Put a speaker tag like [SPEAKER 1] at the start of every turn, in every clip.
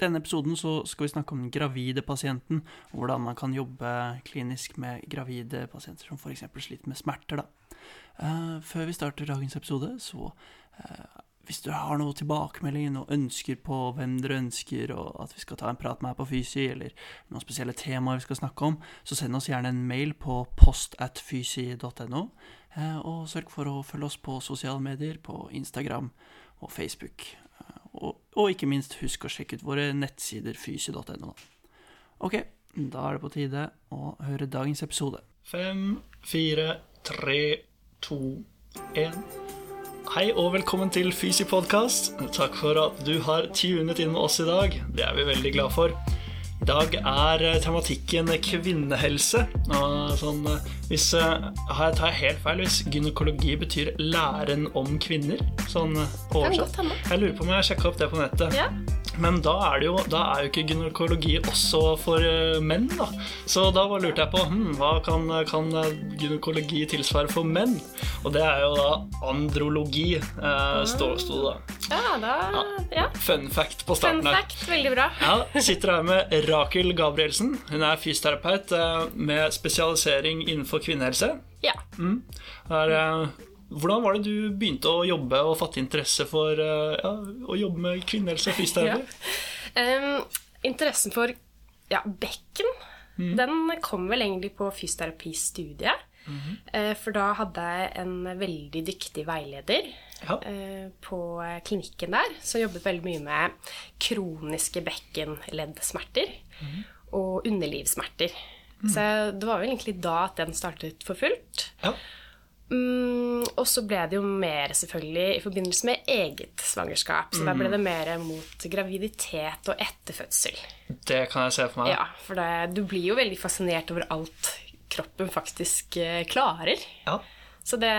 [SPEAKER 1] denne episoden skal vi snakke om den gravide pasienten, og hvordan man kan jobbe klinisk med gravide pasienter som f.eks. sliter med smerter. Da. Eh, før vi starter dagens episode, så eh, hvis du har noen tilbakemeldinger og ønsker på hvem dere ønsker, og at vi skal ta en prat med her på Fysi, eller noen spesielle temaer vi skal snakke om, så send oss gjerne en mail på postatfysi.no, eh, og sørg for å følge oss på sosiale medier, på Instagram og Facebook. Og, og, ikke minst, husk å sjekke ut våre nettsider fysi.no. Ok, da er det på tide å høre dagens episode.
[SPEAKER 2] Fem, fire, tre, to, én. Hei og velkommen til Fysi podkast. Takk for at du har tunet inn med oss i dag. Det er vi veldig glad for. Dag er tematikken kvinnehelse. Sånn, hvis, her tar jeg helt feil hvis gynekologi betyr læren om kvinner. Sånn oversatt. Jeg lurer på om jeg sjekka opp det på nettet. Ja. Men da er, jo, da er, jo, ikke gynekologi også for uh, menn, da. Så da lurte jeg på hm, hva kan, kan, gynekologi tilsvare for menn? Og det er jo da andrologi, eh, sto, sto det
[SPEAKER 3] da. Ja, da ja.
[SPEAKER 2] Fun fact på starten
[SPEAKER 3] Fun fact, veldig bra.
[SPEAKER 2] Ja, Sitter her med Rakel Gabrielsen. Hun er fysioterapeut uh, med spesialisering innenfor kvinnehelse.
[SPEAKER 3] Ja.
[SPEAKER 2] Mm. Er, hvordan var det du begynte å jobbe og fatte interesse for eh, ja, å jobbe med kvinnehelse og fysioterapi?
[SPEAKER 3] Ja. Um, interessen for ja, bekken, mm. den kom vel egentlig på fysioterapistudiet. Mm -hmm. For da hadde jeg en veldig dyktig veileder ja. Eh, på klinikken der som jobbet veldig mye med kroniske bekkenleddsmerter mm. og underlivssmerter. Mm. Så det var vel egentlig da at den startet for fullt. Ja. Mm, og så ble det jo mer selvfølgelig i forbindelse med eget svangerskap. Så mm. da ble det mer mot graviditet og etterfødsel.
[SPEAKER 2] Det kan jeg se for meg.
[SPEAKER 3] Ja, For det, du blir jo veldig fascinert over alt kroppen faktisk eh, klarer. Ja. Det,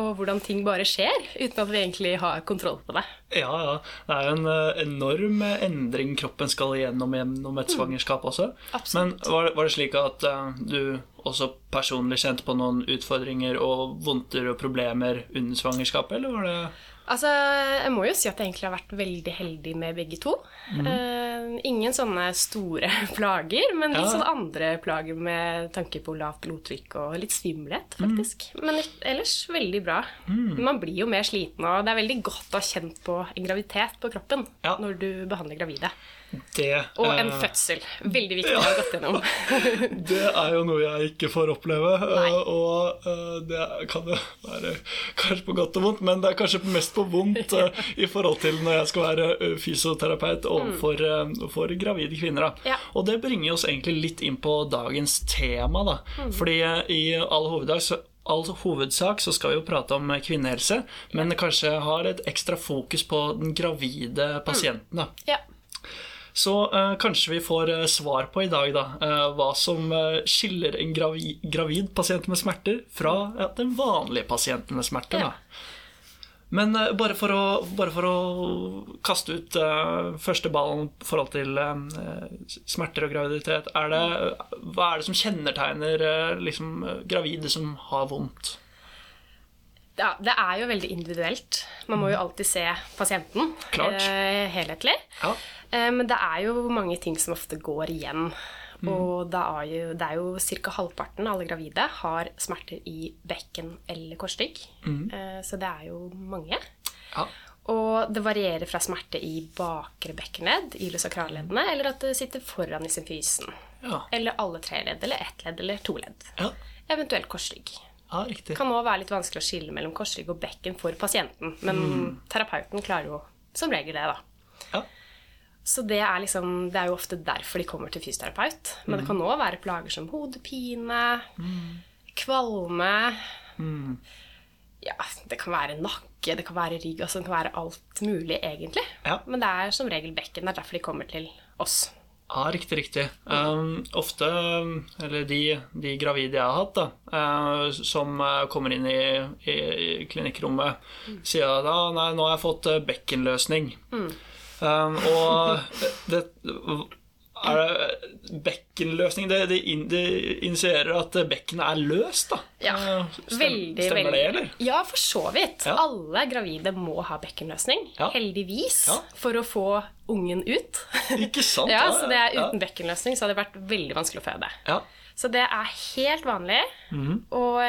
[SPEAKER 3] og hvordan ting bare skjer, uten at vi egentlig har kontroll på det.
[SPEAKER 2] Ja, ja. Det er jo en uh, enorm endring kroppen skal igjennom gjennom et mm. svangerskap også.
[SPEAKER 3] Absolutt.
[SPEAKER 2] Men var, var, det slik at uh, du også personlig kjente på noen utfordringer og vondter og problemer under svangerskapet, eller var det
[SPEAKER 3] Altså, jeg må jo si at jeg egentlig har vært veldig heldig med begge to. Mm. Uh, ingen sånne store plager, men litt ja. sånn andre plager med tanke på lavt blodtrykk og litt svimmelhet, mhm. faktisk. Mm. Men ellers veldig bra. Mm. Man blir jo mer sliten, og det er veldig godt å ha kjent på en graviditet på kroppen ja. når du behandler gravide.
[SPEAKER 2] Det,
[SPEAKER 3] og en eh, fødsel. Veldig viktig å ha gått gjennom.
[SPEAKER 2] det er jo noe jeg ikke får oppleve, Nei. og uh, det kan jo være kanskje på godt og vondt, men det er kanskje mest på vondt i forhold til når jeg skal være fysioterapeut overfor mm. for gravide kvinner.
[SPEAKER 3] Ja.
[SPEAKER 2] Og det bringer oss egentlig litt inn på dagens tema, da. Mm. Fordi i all hoveddag så all hovedsak så skal vi jo prate om kvinnehelse, men kanskje har et ekstra fokus på den gravide pasienten. Da.
[SPEAKER 3] Ja.
[SPEAKER 2] Så uh, kanskje vi får uh, svar på i dag da, uh, hva som skiller en gravi gravid pasient med smerter fra den vanlige pasienten med smerter. Ja. Men bare for, å, bare, for å, kaste ut første ballen i forhold til smerter og graviditet er det, Hva er det som kjennetegner liksom, gravide som har vondt?
[SPEAKER 3] Ja, det er jo veldig individuelt. Man må jo alltid se pasienten helhetlig.
[SPEAKER 2] Ja.
[SPEAKER 3] Eh, men det er jo mange ting som ofte går igjen. Mm. Og det er jo, det jo ca. halvparten av alle gravide har smerter i bekken eller korsrygg. Mm. Eh, så det er jo mange.
[SPEAKER 2] Ja.
[SPEAKER 3] Og det varierer fra smerte i bakre bekkenledd, ilosakralleddene, eller at det sitter foran i symfysen.
[SPEAKER 2] Ja.
[SPEAKER 3] Eller alle tre ledd, eller ett ledd, eller to ledd.
[SPEAKER 2] Ja.
[SPEAKER 3] Eventuelt korsrygg.
[SPEAKER 2] Ja, riktig.
[SPEAKER 3] Kan òg være litt vanskelig å skille mellom korsrygg og bekken for pasienten, men mm. terapeuten klarer jo som regel det, da.
[SPEAKER 2] Ja.
[SPEAKER 3] Så det er, liksom, det er jo ofte derfor de kommer til fysioterapeut. Men mm. det kan òg være plager som hodepine, mm. kvalme
[SPEAKER 2] mm.
[SPEAKER 3] Ja, det kan være nakke, det kan være rygg, altså det kan være alt mulig, egentlig.
[SPEAKER 2] Ja.
[SPEAKER 3] Men det er som regel bekken. Det er derfor de kommer til oss.
[SPEAKER 2] Ja, riktig, riktig. Um, ofte, eller de, de, gravide jeg har hatt, da, uh, som uh, kommer inn i, i, i klinikkrommet, mm. sier da nei, nå har jeg fått uh, bekkenløsning.
[SPEAKER 3] Mm.
[SPEAKER 2] Um, og det bekkenløsning det, det, in, det initierer at bekkenet er løst, da?
[SPEAKER 3] Ja,
[SPEAKER 2] Eh, stem-
[SPEAKER 3] veldig,
[SPEAKER 2] Stemmer
[SPEAKER 3] veldig.
[SPEAKER 2] det, eller?
[SPEAKER 3] Ja, for så vidt.
[SPEAKER 2] Ja.
[SPEAKER 3] Alle gravide må ha bekkenløsning.
[SPEAKER 2] Ja.
[SPEAKER 3] Heldigvis.
[SPEAKER 2] Ja.
[SPEAKER 3] For å få ungen ut.
[SPEAKER 2] Ikke sant?
[SPEAKER 3] ja, så det er. Uten bekkenløsning så hadde det vært veldig vanskelig å føde.
[SPEAKER 2] Ja.
[SPEAKER 3] Så det er helt vanlig,
[SPEAKER 2] mm.
[SPEAKER 3] og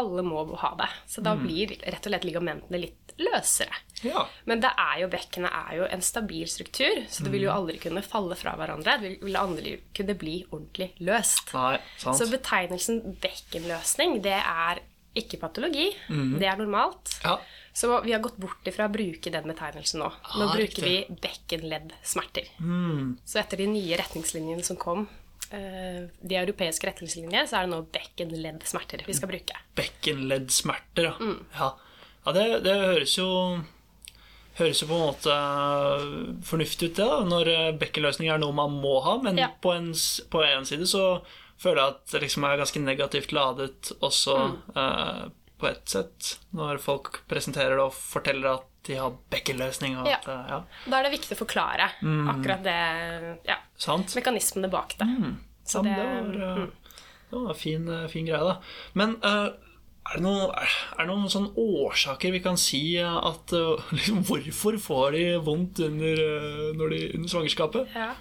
[SPEAKER 3] alle må ha det. Så da blir rett og slett ligamentene litt løsere.
[SPEAKER 2] ja.
[SPEAKER 3] Men det er jo, bekkenet er jo en stabil struktur, så det vil jo aldri kunne falle fra hverandre. Det vil- aldri kunne bli ordentlig løst.
[SPEAKER 2] Nei, sant.
[SPEAKER 3] Så betegnelsen bekkenløsning, det er ikke patologi. Det er normalt.
[SPEAKER 2] ja.
[SPEAKER 3] Så vi har gått bort ifra å bruke den betegnelsen nå. Nå
[SPEAKER 2] Ah,
[SPEAKER 3] bruker
[SPEAKER 2] riktig.
[SPEAKER 3] vi bekkenleddsmerter.
[SPEAKER 2] Mm.
[SPEAKER 3] Så etter de nye retningslinjene som kom, eh, de europeiske retningslinjene, så er det nå bekkenleddsmerter vi skal bruke.
[SPEAKER 2] Bekkenleddsmerter, ja.
[SPEAKER 3] Mm.
[SPEAKER 2] Ja, ja det, det høres jo Høres jo på en måte øh, fornuftig ut, det, da, når øh, bekkenløsning er noe man må ha. Men
[SPEAKER 3] Ja.
[SPEAKER 2] på, en, på en side så føler jeg at det liksom er ganske negativt ladet også
[SPEAKER 3] Mm.
[SPEAKER 2] øh, på et sett, når folk presenterer det og forteller at de har bekkenløsning.
[SPEAKER 3] Ja.
[SPEAKER 2] at, ja.
[SPEAKER 3] Da er det viktig å forklare
[SPEAKER 2] Mm.
[SPEAKER 3] akkurat det Ja,
[SPEAKER 2] Sant?
[SPEAKER 3] mekanismene bak det.
[SPEAKER 2] Ja,
[SPEAKER 3] Så
[SPEAKER 2] men
[SPEAKER 3] det, mm.
[SPEAKER 2] det var, mm. det var en fin, fin greie, da. Men øh, er det, noen, er, det noen sånne årsaker vi kan si at øh, liksom, Hvorfor får de vondt under, øh, når de, under svangerskapet?
[SPEAKER 3] Ja,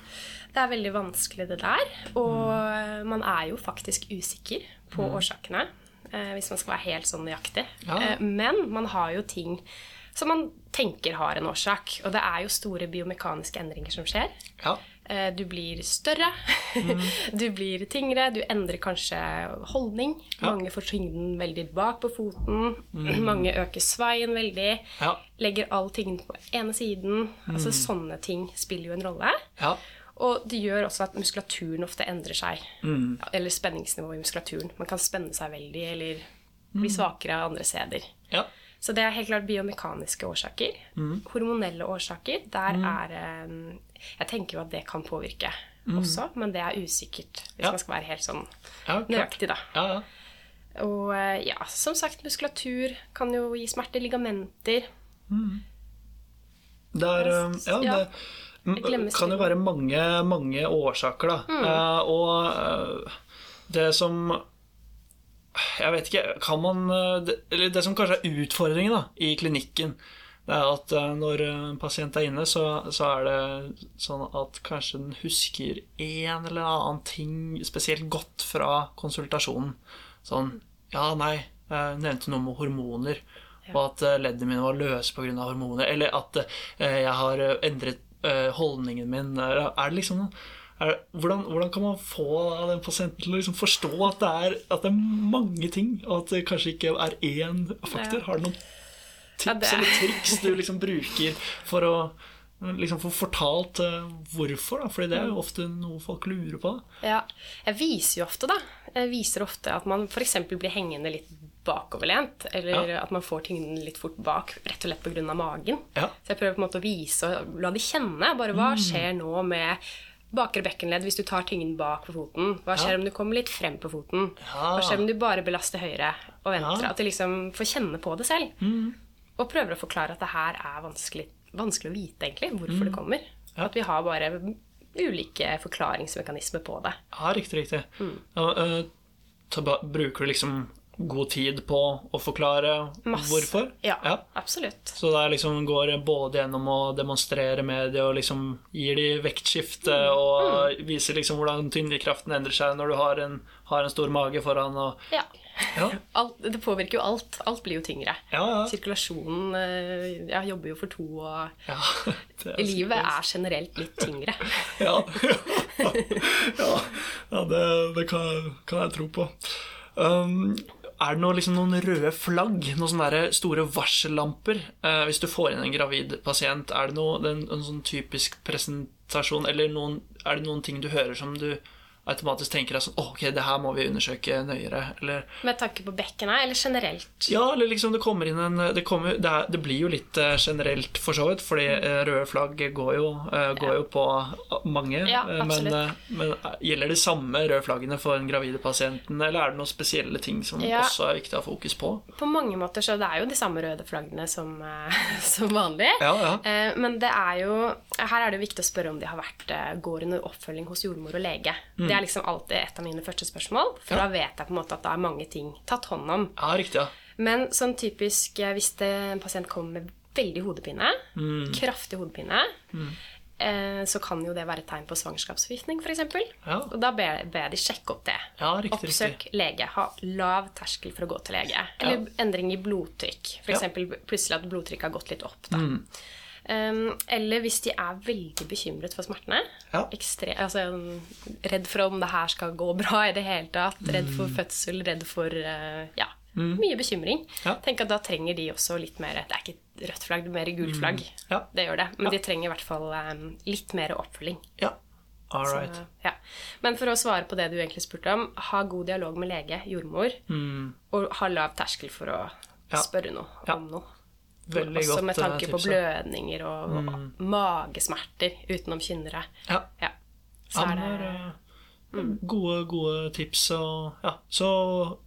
[SPEAKER 3] det er veldig vanskelig det der. Og man er jo faktisk usikker på årsakene, eh, hvis man skal være helt sånn nøyaktig.
[SPEAKER 2] Ja.
[SPEAKER 3] Eh, men man har jo ting som man tenker har en årsak. Og det er jo store biomekaniske endringer som skjer.
[SPEAKER 2] Ja.
[SPEAKER 3] Eh, Du blir større, du blir tyngre, du endrer kanskje holdning.
[SPEAKER 2] Ja.
[SPEAKER 3] Mange får tyngden veldig bak på foten. Mange øker sveien veldig.
[SPEAKER 2] Ja.
[SPEAKER 3] Legger all tyngden på ene siden. Altså Sånne ting spiller jo en rolle.
[SPEAKER 2] Ja.
[SPEAKER 3] Og det gjør også at muskulaturen ofte endrer seg.
[SPEAKER 2] Mm.
[SPEAKER 3] Eller spenningsnivået i muskulaturen. Man kan spenne seg veldig eller bli svakere av andre steder.
[SPEAKER 2] ja.
[SPEAKER 3] Så det er helt klart biomekaniske årsaker.
[SPEAKER 2] Mm.
[SPEAKER 3] Hormonelle årsaker, der er eh, Jeg tenker jo at det kan påvirke også, men det er usikkert hvis
[SPEAKER 2] Mm. Ja.
[SPEAKER 3] man skal være helt sånn
[SPEAKER 2] ja
[SPEAKER 3] nøyaktig, da.
[SPEAKER 2] Ja.
[SPEAKER 3] Og eh, ja, som sagt, muskulatur kan jo gi smerte. Ligamenter.
[SPEAKER 2] Det er øh, Ja,
[SPEAKER 3] Ja.
[SPEAKER 2] det kan jo være mange, mange årsaker, da.
[SPEAKER 3] Mm.
[SPEAKER 2] Eh, og øh, det som Jeg vet ikke Kan man øh, det, det som kanskje er utfordringen da, i klinikken, det er at øh, når en pasient er inne, så, så er det sånn at kanskje den husker en eller annen ting spesielt godt fra konsultasjonen. Sånn Ja, nei, jeg nevnte noe med hormoner. Og at eh, leddene mine var løse pga. hormoner. Eller at eh, jeg har eh, endret eh, holdningen min. Er er det liksom er, hvordan, hvordan kan man få den pasienten til å liksom forstå at det, er, at det er mange ting, og at det kanskje ikke er én faktor? Har det noen tips
[SPEAKER 3] Ja, det-
[SPEAKER 2] eller triks du liksom bruker for å liksom få fortalt eh, hvorfor? da? Fordi det er jo ofte noe folk lurer på. Da.
[SPEAKER 3] Ja, jeg viser jo ofte, da. Jeg viser ofte at man f.eks. blir hengende litt bakoverlent, eller
[SPEAKER 2] Ja.
[SPEAKER 3] at man får tyngden litt fort bak, rett og slett pga. magen.
[SPEAKER 2] Ja.
[SPEAKER 3] Så jeg prøver på en måte å vise og la de kjenne bare hva skjer nå med bakre bekkenledd hvis du tar tyngden bak på foten. Hva skjer
[SPEAKER 2] Ja.
[SPEAKER 3] om du kommer litt frem på foten? Hva skjer om du bare belaster høyre og venstre? At du liksom får kjenne på det selv. Og prøver å forklare at det her er vanskelig, vanskelig å vite, egentlig, hvorfor det kommer.
[SPEAKER 2] Ja.
[SPEAKER 3] At vi har bare ulike forklaringsmekanismer på det.
[SPEAKER 2] Ja, riktig, riktig.
[SPEAKER 3] Mm.
[SPEAKER 2] Ja, eh, ta, bruker du liksom god tid på å forklare
[SPEAKER 3] Masse.
[SPEAKER 2] hvorfor?
[SPEAKER 3] Ja,
[SPEAKER 2] Ja.
[SPEAKER 3] absolutt.
[SPEAKER 2] Så det liksom går både gjennom å demonstrere med det og liksom gir de vektskifte
[SPEAKER 3] Mm.
[SPEAKER 2] og viser liksom hvordan tyngdekraften endrer seg når du har en, har en stor mage foran og
[SPEAKER 3] Ja.
[SPEAKER 2] Ja,
[SPEAKER 3] Alt, det påvirker jo alt. Alt blir jo tyngre.
[SPEAKER 2] ja. ja.
[SPEAKER 3] Sirkulasjonen eh, Jeg jobber jo for to, og
[SPEAKER 2] er
[SPEAKER 3] livet er generelt litt tyngre.
[SPEAKER 2] Ja, ja, ja det, det kan, kan jeg tro på. Um, er det noe, liksom, noen røde flagg, noen store varsellamper, eh, hvis du får inn en gravid pasient? Er det noe, en, en sånn typisk presentasjon, eller noen, er det noen ting du hører som du automatisk tenker deg sånn, «Å, ok, det her må vi undersøke nøyere. Eller
[SPEAKER 3] Med tanke på bekkenet, eller generelt?
[SPEAKER 2] ja, eller liksom det kommer inn en Det, kommer, det, er, det blir jo litt eh, generelt, for så vidt, fordi eh, røde flagg går jo, eh, går
[SPEAKER 3] Ja.
[SPEAKER 2] jo på mange.
[SPEAKER 3] Ja,
[SPEAKER 2] men, men gjelder de samme røde flaggene for den gravide pasienten, eller er det noen spesielle ting som
[SPEAKER 3] Ja.
[SPEAKER 2] også er viktig å ha fokus på?
[SPEAKER 3] På mange måter så det er jo de samme røde flaggene som, som vanlig.
[SPEAKER 2] Ja, ja.
[SPEAKER 3] Men det er jo, her er det viktig å spørre om de har vært, går under oppfølging hos jordmor og lege. Det er liksom alltid et av mine første spørsmål, for
[SPEAKER 2] Mm. Ja.
[SPEAKER 3] da vet jeg på en måte at det er mange ting tatt hånd om.
[SPEAKER 2] Ja, riktig. ja.
[SPEAKER 3] Men sånn typisk hvis det, en pasient kommer med veldig hodepine,
[SPEAKER 2] Mm.
[SPEAKER 3] kraftig hodepine, eh, så kan jo det være et tegn på svangerskapsforgiftning, f.eks.
[SPEAKER 2] Ja.
[SPEAKER 3] Og da ber, ber jeg de sjekke opp det.
[SPEAKER 2] Ja, riktig,
[SPEAKER 3] Oppsøk lege. Ha lav terskel for å gå til lege. Eller endring i blodtrykk. F.eks.
[SPEAKER 2] Ja. Mm.
[SPEAKER 3] plutselig at blodtrykket har gått litt opp. Da. Um, eller hvis de er veldig bekymret for smertene.
[SPEAKER 2] Ja.
[SPEAKER 3] Ekstre, altså, redd for om det her skal gå bra i det hele tatt. Redd for
[SPEAKER 2] Mm.
[SPEAKER 3] fødsel, redd for uh, ja, mye bekymring.
[SPEAKER 2] Ja.
[SPEAKER 3] Tenk at Da trenger de også litt mer Det er ikke et rødt flagg, det er mer gult flagg.
[SPEAKER 2] Mm. Ja.
[SPEAKER 3] Det gjør det. Men de trenger i hvert fall um, litt mer oppfølging.
[SPEAKER 2] Ja. All
[SPEAKER 3] Så,
[SPEAKER 2] right.
[SPEAKER 3] ja. Men for å svare på det du egentlig spurte om, ha god dialog med lege, jordmor, og ha lav terskel for å
[SPEAKER 2] Mm.
[SPEAKER 3] Spørre noe om noe.
[SPEAKER 2] Veldig
[SPEAKER 3] Også
[SPEAKER 2] godt
[SPEAKER 3] med tanke
[SPEAKER 2] eh,
[SPEAKER 3] på
[SPEAKER 2] blødninger og, Mm.
[SPEAKER 3] og, magesmerter utenom kynnere.
[SPEAKER 2] Ja.
[SPEAKER 3] Ja. Så er det
[SPEAKER 2] eh, Gode, gode tips. Og, ja, så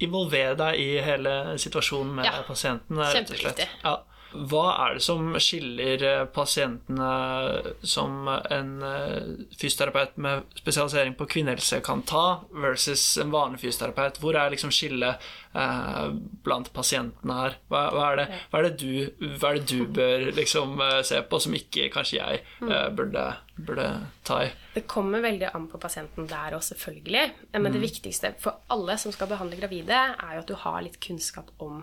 [SPEAKER 2] involver deg i hele situasjonen med
[SPEAKER 3] Ja,
[SPEAKER 2] pasienten. rett og slett. Ja. Hva er det som skiller eh, pasientene som en eh, fysioterapeut med spesialisering på kvinnehelse kan ta, versus en vanlig fysioterapeut? Hvor er liksom skillet eh, blant pasientene her? Hva, hva, er det, hva, er det du, hva er det du bør liksom eh, se på, som ikke kanskje jeg eh, burde, burde ta i?
[SPEAKER 3] Det kommer veldig an på pasienten der òg, selvfølgelig. Men
[SPEAKER 2] Mm.
[SPEAKER 3] det viktigste for alle som skal behandle gravide, er jo at du har litt kunnskap om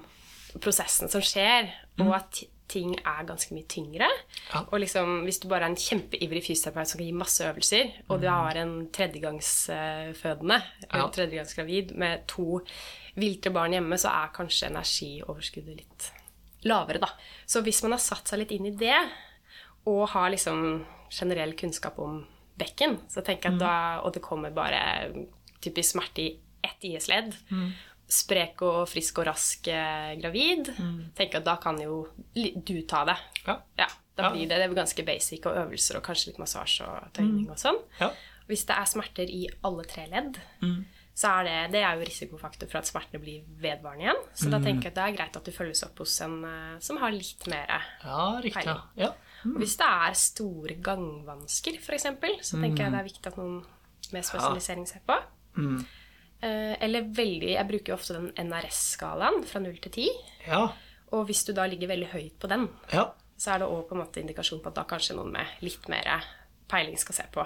[SPEAKER 3] prosessen som skjer, og at ting er ganske mye tyngre.
[SPEAKER 2] Mm. Ja.
[SPEAKER 3] Og liksom, hvis du bare er en kjempeivrig fysioterapeut som kan gi masse øvelser, og du har en tredjegangsfødende,
[SPEAKER 2] en Ja.
[SPEAKER 3] tredjegangsgravid, med to viltre barn hjemme, så er kanskje energioverskuddet litt lavere, da. Så hvis man har satt seg litt inn i det, og har liksom generell kunnskap om bekken, så tenker jeg at da, og det kommer bare typisk smerte i ett IS-ledd, sprek og frisk og rask eh, gravid, tenker at da kan jo du ta det.
[SPEAKER 2] Ja.
[SPEAKER 3] Ja, da
[SPEAKER 2] Ja.
[SPEAKER 3] det, det er ganske basic og øvelser og kanskje litt massasje og tøyning og sånn.
[SPEAKER 2] Ja.
[SPEAKER 3] Hvis det er smerter i alle tre ledd, så er det, det er jo risikofaktor for at smertene blir vedvarende igjen. Så da tenker jeg at det er greit at du følges opp hos en eh, som har litt mer
[SPEAKER 2] Ja, riktig. Ja.
[SPEAKER 3] og Hvis det er store gangvansker, f.eks., så tenker jeg det er viktig at noen med spesialisering ser på. Eh, Eller veldig Jeg bruker jo ofte den NRS-skalaen fra 0 til 10.
[SPEAKER 2] ja.
[SPEAKER 3] Og hvis du da ligger veldig høyt på den,
[SPEAKER 2] ja.
[SPEAKER 3] så er det òg på en måte indikasjon på at da kanskje noen med litt mer peiling skal se på.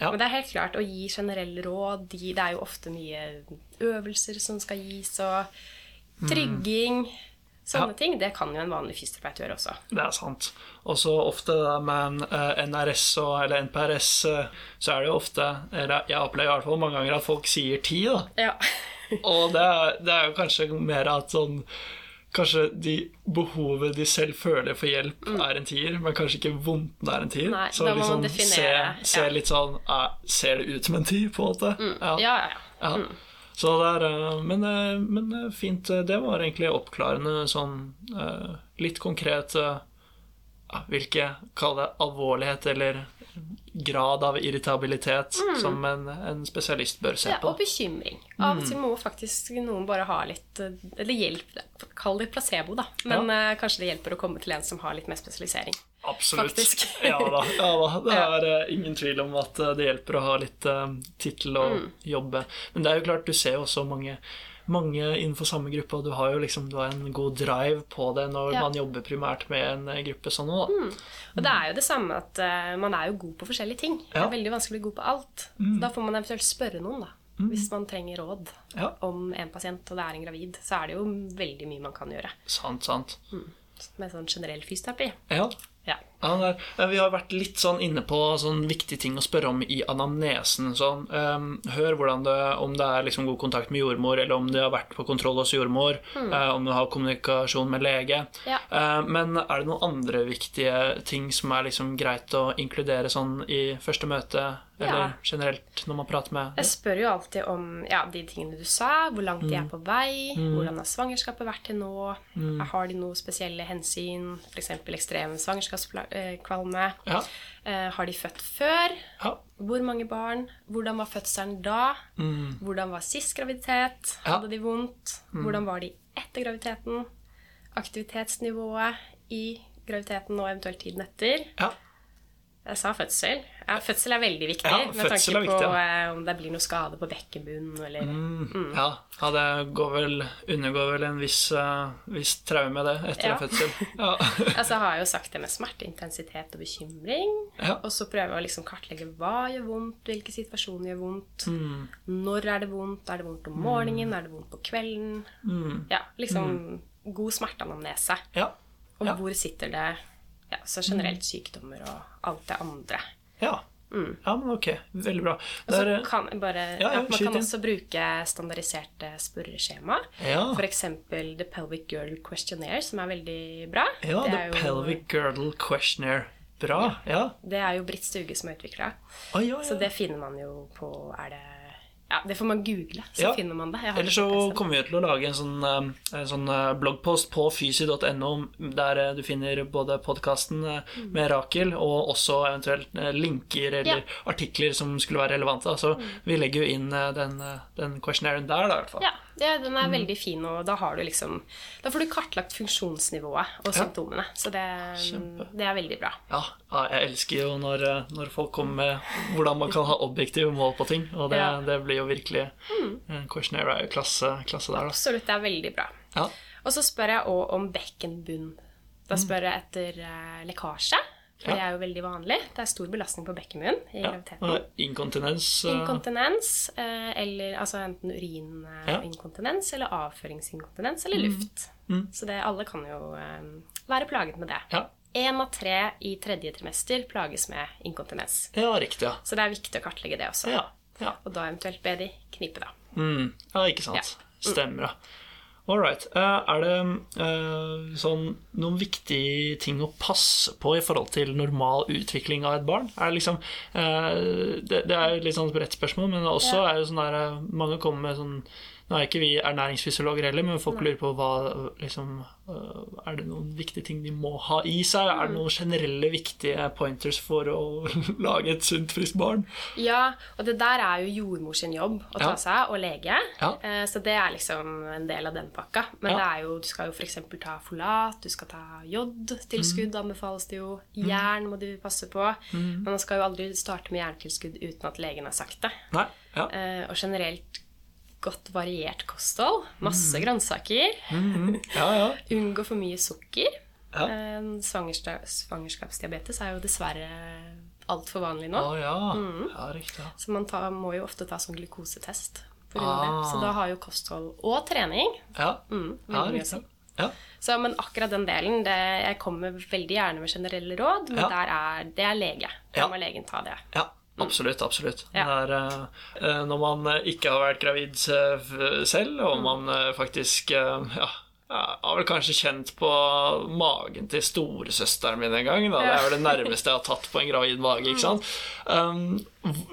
[SPEAKER 2] Ja.
[SPEAKER 3] Men det er helt klart å gi generelle råd. de- Det er jo ofte mye øvelser som skal gis, og trygging. Sånne
[SPEAKER 2] Ja.
[SPEAKER 3] ting. Det kan jo en vanlig fysioterapeut gjøre også.
[SPEAKER 2] Det er sant. Og så ofte med en eh, NRS og, eller NPRS, eh, så er det jo ofte eller Jeg opplever i hvert fall mange ganger at folk sier ti, da.
[SPEAKER 3] Ja.
[SPEAKER 2] Og det er, det er jo kanskje mer at sånn Kanskje de behovet de selv føler for hjelp, er en tier, men kanskje ikke vondten er en tier.
[SPEAKER 3] Mm. Nei,
[SPEAKER 2] så
[SPEAKER 3] da må
[SPEAKER 2] liksom
[SPEAKER 3] man definere,
[SPEAKER 2] se, se
[SPEAKER 3] ja.
[SPEAKER 2] litt sånn eh, Ser det ut som en tier, på en måte?
[SPEAKER 3] Ja, ja, ja.
[SPEAKER 2] Ja. Så det er, eh, men, eh, men eh, fint. Det var egentlig oppklarende sånn litt konkret Hvilke, kall det alvorlighet eller grad av irritabilitet som en, en spesialist bør se
[SPEAKER 3] Mm. ja
[SPEAKER 2] på.
[SPEAKER 3] og bekymring. Av og til må faktisk noen bare ha litt Eller hjelp Kall det placebo, da. Men ja. kanskje det hjelper å komme til en som har litt mer spesialisering.
[SPEAKER 2] Absolutt. ja da. Ja, da. Det er eh, ingen tvil om at eh, det hjelper å ha litt uh, tittel og
[SPEAKER 3] Mm.
[SPEAKER 2] jobbe. Men det er jo klart, du ser jo også mange mange innenfor samme gruppe, og du har jo liksom du har en god drive på det når
[SPEAKER 3] Ja.
[SPEAKER 2] man jobber primært med en gruppe sånn nå. da.
[SPEAKER 3] Og det er jo det samme at uh, man er jo god på forskjellige ting. Det er veldig vanskelig å bli god på alt. Mm. da får man eventuelt spørre noen, da. Hvis man trenger råd
[SPEAKER 2] Ja.
[SPEAKER 3] om en pasient, og det er en gravid, så er det jo veldig mye man kan gjøre
[SPEAKER 2] Sant, sant.
[SPEAKER 3] med sånn generell fysioterapi.
[SPEAKER 2] Ja.
[SPEAKER 3] Ja.
[SPEAKER 2] Det eh, Vi har vært litt sånn inne på sånn viktige ting å spørre om i anamnesen. Sånn, um, hør det, om det er liksom god kontakt med jordmor, eller om de har vært på kontroll hos jordmor, eh, om du har kommunikasjon med lege.
[SPEAKER 3] Ja.
[SPEAKER 2] Uh, men er det noen andre viktige ting som er liksom greit å inkludere sånn i første møte, eller
[SPEAKER 3] Ja.
[SPEAKER 2] generelt når man prater med
[SPEAKER 3] Jeg spør jo alltid om ja, de tingene du sa, hvor langt
[SPEAKER 2] Mm.
[SPEAKER 3] de er på vei, hvordan har svangerskapet vært til nå,
[SPEAKER 2] Mm.
[SPEAKER 3] har de noen spesielle hensyn, f.eks. ekstrem svangerskapskvalme,
[SPEAKER 2] Ja.
[SPEAKER 3] Eh, har de født før,
[SPEAKER 2] Ja.
[SPEAKER 3] hvor mange barn, hvordan var fødselen da, hvordan var sist graviditet, hadde de vondt, hvordan var de etter graviditeten, aktivitetsnivået i graviditeten og eventuelt tiden etter.
[SPEAKER 2] ja.
[SPEAKER 3] Jeg sa fødsel. Ja, fødsel er veldig viktig.
[SPEAKER 2] Ja,
[SPEAKER 3] med tanke på
[SPEAKER 2] ja.
[SPEAKER 3] eh, om det blir noe skade på bekkenbunnen eller
[SPEAKER 2] Ja, ja, det går vel, undergår vel en viss, uh, viss traume, det, etter en fødsel. Ja.
[SPEAKER 3] Altså, jeg har jo sagt det med smerte, intensitet og bekymring. Og så prøver jeg å liksom kartlegge hva gjør vondt, hvilke situasjoner gjør vondt.
[SPEAKER 2] Mm.
[SPEAKER 3] Når er det vondt? Er det vondt om morgenen? Er det vondt på kvelden?
[SPEAKER 2] Mm.
[SPEAKER 3] Ja, liksom god smerteanamnese.
[SPEAKER 2] Ja.
[SPEAKER 3] Og
[SPEAKER 2] Ja.
[SPEAKER 3] hvor sitter det? Ja, så generelt sykdommer og alt det andre.
[SPEAKER 2] Ja. ja, men ok. Veldig bra.
[SPEAKER 3] Og så
[SPEAKER 2] er, eh,
[SPEAKER 3] kan bare,
[SPEAKER 2] Ja, ja,
[SPEAKER 3] man kan også bruke standardiserte spørreskjema.
[SPEAKER 2] ja,
[SPEAKER 3] eksempel The Pelvic Girl Questionnaire, som er veldig bra.
[SPEAKER 2] ja,
[SPEAKER 3] det,
[SPEAKER 2] The
[SPEAKER 3] jo,
[SPEAKER 2] Pelvic Girdle Questionnaire. Bra. Ja.
[SPEAKER 3] det er jo Britt Stuge som har utvikla.
[SPEAKER 2] Ah, ja,
[SPEAKER 3] Så det finner man jo på Er det Ja, det får man google, så
[SPEAKER 2] Ja.
[SPEAKER 3] finner man det. Ikke
[SPEAKER 2] så kommer vi til å lage en sånn, eh, en sånn eh, bloggpost på fysi.no der eh, du finner både podkasten med Rakel og også eventuelt linker eller
[SPEAKER 3] Ja.
[SPEAKER 2] artikler som skulle være relevante. Så vi legger jo inn den, den questionnairen der, da, i hvert fall.
[SPEAKER 3] Ja, det, den
[SPEAKER 2] Mm.
[SPEAKER 3] er veldig fin, og da har du liksom Da får du kartlagt funksjonsnivået og
[SPEAKER 2] Ja.
[SPEAKER 3] symptomene. Så det, det er veldig bra.
[SPEAKER 2] Ja, ja, jeg elsker jo når, eh, når folk kommer med hvordan man kan ha objektive mål på ting. Og det,
[SPEAKER 3] Ja.
[SPEAKER 2] det blir jo virkelig en Questionnaire er jo klasse, klasse der, da.
[SPEAKER 3] Absolutt, det er veldig bra.
[SPEAKER 2] Ja.
[SPEAKER 3] Og så spør jeg òg om bekkenbunn. Da spør jeg etter eh, lekkasje. For
[SPEAKER 2] Ja.
[SPEAKER 3] det er jo veldig vanlig. Det er stor belastning på bekkenbunnen i
[SPEAKER 2] ja.
[SPEAKER 3] graviditeten.
[SPEAKER 2] Inkontinens. eh,
[SPEAKER 3] Inkontinens, eh, eller altså enten
[SPEAKER 2] Ja.
[SPEAKER 3] urininkontinens eller avføringsinkontinens eller luft.
[SPEAKER 2] Mm.
[SPEAKER 3] Så det, alle kan jo eh, være plaget med det.
[SPEAKER 2] Ja.
[SPEAKER 3] Én av tre i tredje trimester plages med inkontinens.
[SPEAKER 2] ja, riktig. Ja.
[SPEAKER 3] Så det er viktig å kartlegge det også.
[SPEAKER 2] Ja. ja.
[SPEAKER 3] Og da eventuelt be de knipe, da.
[SPEAKER 2] Mm, ja, ikke sant. Stemmer, ja. All right. Eh, er det eh, sånn noen viktige ting å passe på i forhold til normal utvikling av et barn? Er det liksom eh, det, det er litt sånn bredt spørsmål, men også
[SPEAKER 3] Ja.
[SPEAKER 2] er det sånn der Mange kommer med sånn Nå er ikke vi ernæringsfysiologer heller, men folk lurer på hva liksom eh, Er det noen viktige ting de må ha i seg? Er
[SPEAKER 3] Mm.
[SPEAKER 2] det noen generelle viktige pointers for å lage et sunt, friskt barn?
[SPEAKER 3] Ja, og det der er jo jordmors jobb å ta seg av, og lege.
[SPEAKER 2] Ja.
[SPEAKER 3] Eh, Så det er liksom en del av den pakka. Men
[SPEAKER 2] Ja.
[SPEAKER 3] det er jo, du skal jo f.eks. ta folat, du skal ta jodtilskudd, anbefales det jo. Jern må du passe på. Men man skal jo aldri starte med jerntilskudd uten at legen har sagt det.
[SPEAKER 2] Nei? Ja.
[SPEAKER 3] Eh, Og generelt godt variert kosthold. Masse grønnsaker.
[SPEAKER 2] Ja, ja.
[SPEAKER 3] Unngå for mye sukker.
[SPEAKER 2] Ja.
[SPEAKER 3] Eh, svangerskapsdiabetes er jo dessverre altfor vanlig nå.
[SPEAKER 2] Å ja. ja, riktig.
[SPEAKER 3] Så man tar, må jo ofte ta sånn glukosetest.
[SPEAKER 2] Ah.
[SPEAKER 3] Så da har jo kosthold og trening
[SPEAKER 2] Ja,
[SPEAKER 3] mm,
[SPEAKER 2] ja riktig. Ja.
[SPEAKER 3] Så, men akkurat den delen det, Jeg kommer veldig gjerne med generelle råd, men
[SPEAKER 2] Ja.
[SPEAKER 3] er, det er lege. Da må legen ta det.
[SPEAKER 2] Ja, absolutt. absolutt.
[SPEAKER 3] Ja.
[SPEAKER 2] Er, eh, når man eh, ikke har vært gravid eh, selv, og man eh, faktisk eh, ja, jeg har vel kanskje kjent på magen til storesøsteren min en gang. Da. Det er vel det nærmeste jeg har tatt på en gravid mage. ikke sant? Um,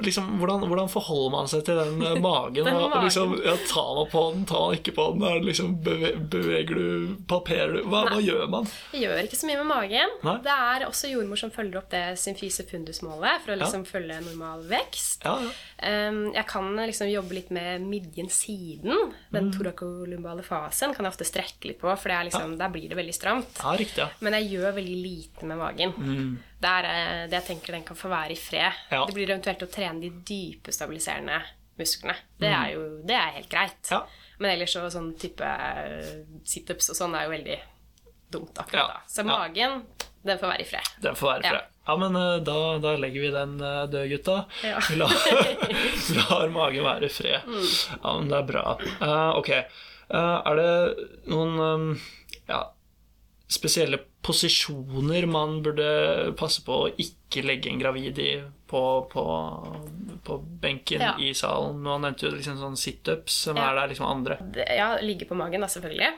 [SPEAKER 2] liksom, hvordan, hvordan forholder man seg til den eh, magen?
[SPEAKER 3] Den
[SPEAKER 2] og,
[SPEAKER 3] magen.
[SPEAKER 2] liksom, ja, tar man på den, tar man ikke på den? Er liksom, beve, beveger du, palperer du? Hva, hva gjør man?
[SPEAKER 3] Jeg gjør ikke så mye med magen.
[SPEAKER 2] Nei.
[SPEAKER 3] Det er også jordmor som følger opp det symfyse fundus-målet for å liksom følge normal vekst.
[SPEAKER 2] Ja, ja.
[SPEAKER 3] Um, jeg kan liksom jobbe litt med midjen siden. Den
[SPEAKER 2] Mm.
[SPEAKER 3] torakolumbale fasen kan jeg ofte strekke litt på, for det liksom, der blir det veldig stramt.
[SPEAKER 2] ja ja.
[SPEAKER 3] Men jeg gjør veldig lite med magen. Det er eh, det jeg tenker den kan få være i fred.
[SPEAKER 2] Mm. Ja.
[SPEAKER 3] Det blir eventuelt å trene de dype stabiliserende musklene. Det er jo det er helt greit.
[SPEAKER 2] Mm. Ja.
[SPEAKER 3] Men ellers så sånn type eh, situps og sånn er jo veldig dumt akkurat da. Så magen, den får være i fred.
[SPEAKER 2] Den får være
[SPEAKER 3] i
[SPEAKER 2] fred. Ja, men eh, da, da legger vi den død, gutta. Vi lar, lar magen være i fred. Ja, men det er bra. Uh, ok. Uh, er det noen um, ja, spesielle posisjoner man burde passe på å ikke legge en gravid i på, på, på benken
[SPEAKER 3] Ja.
[SPEAKER 2] i salen? Nå nevnte du liksom sånn situps, som
[SPEAKER 3] Ja.
[SPEAKER 2] er der liksom andre.
[SPEAKER 3] Ja, ligge på magen, da, selvfølgelig.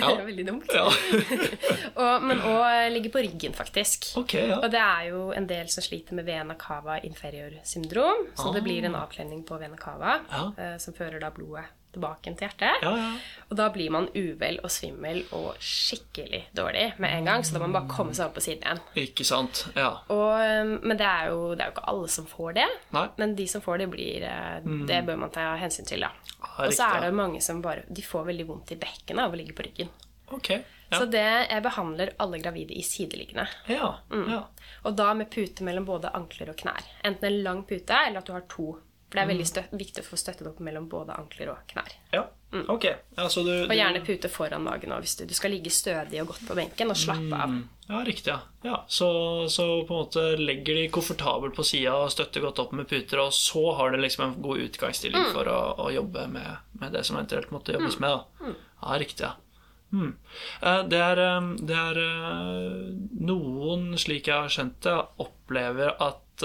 [SPEAKER 2] Ja.
[SPEAKER 3] Veldig dumt.
[SPEAKER 2] Ja.
[SPEAKER 3] Og, men òg ligge på ryggen, faktisk.
[SPEAKER 2] Okay, ja.
[SPEAKER 3] Og det er jo en del som sliter med vena cava inferior syndrom. Så det
[SPEAKER 2] Ah.
[SPEAKER 3] blir en avkledning på vena cava, eh, som fører da blodet tilbake til hjertet.
[SPEAKER 2] Ja, ja.
[SPEAKER 3] Og da blir man uvel og svimmel og skikkelig dårlig med en gang. Så da må man bare komme seg opp på siden igjen.
[SPEAKER 2] Ikke sant. Ja.
[SPEAKER 3] Og, eh, men det er, jo, det er jo ikke alle som får det.
[SPEAKER 2] Nei.
[SPEAKER 3] Men de som får det, blir eh, Det bør man ta hensyn til, da.
[SPEAKER 2] Ja,
[SPEAKER 3] Og så er det jo mange som bare De får veldig vondt i bekkenet av å ligge på ryggen.
[SPEAKER 2] Ok. Ja.
[SPEAKER 3] Så det jeg behandler alle gravide i sideliggende.
[SPEAKER 2] ja.
[SPEAKER 3] Mm.
[SPEAKER 2] ja.
[SPEAKER 3] Og da med pute mellom både ankler og knær. Enten en lang pute, eller at du har to. For det er
[SPEAKER 2] Mm.
[SPEAKER 3] veldig støt, viktig å få støttet opp mellom både ankler og knær.
[SPEAKER 2] ja. Ok. Ja, du,
[SPEAKER 3] Mm. Og gjerne pute foran magen òg, hvis du, du skal ligge stødig og godt på benken og slappe av.
[SPEAKER 2] Mm. Ja, riktig. ja. ja så, så på en måte legger de komfortabelt på sida og støtter godt opp med puter, og så har de liksom en god utgangsstilling
[SPEAKER 3] Mm.
[SPEAKER 2] for å, å jobbe med, med det som eventuelt måtte jobbes med. da.
[SPEAKER 3] Mm.
[SPEAKER 2] Ja, riktig. ja. Mm. Eh, Det er, eh, det er eh, Noen, slik jeg har skjønt det, opplever at,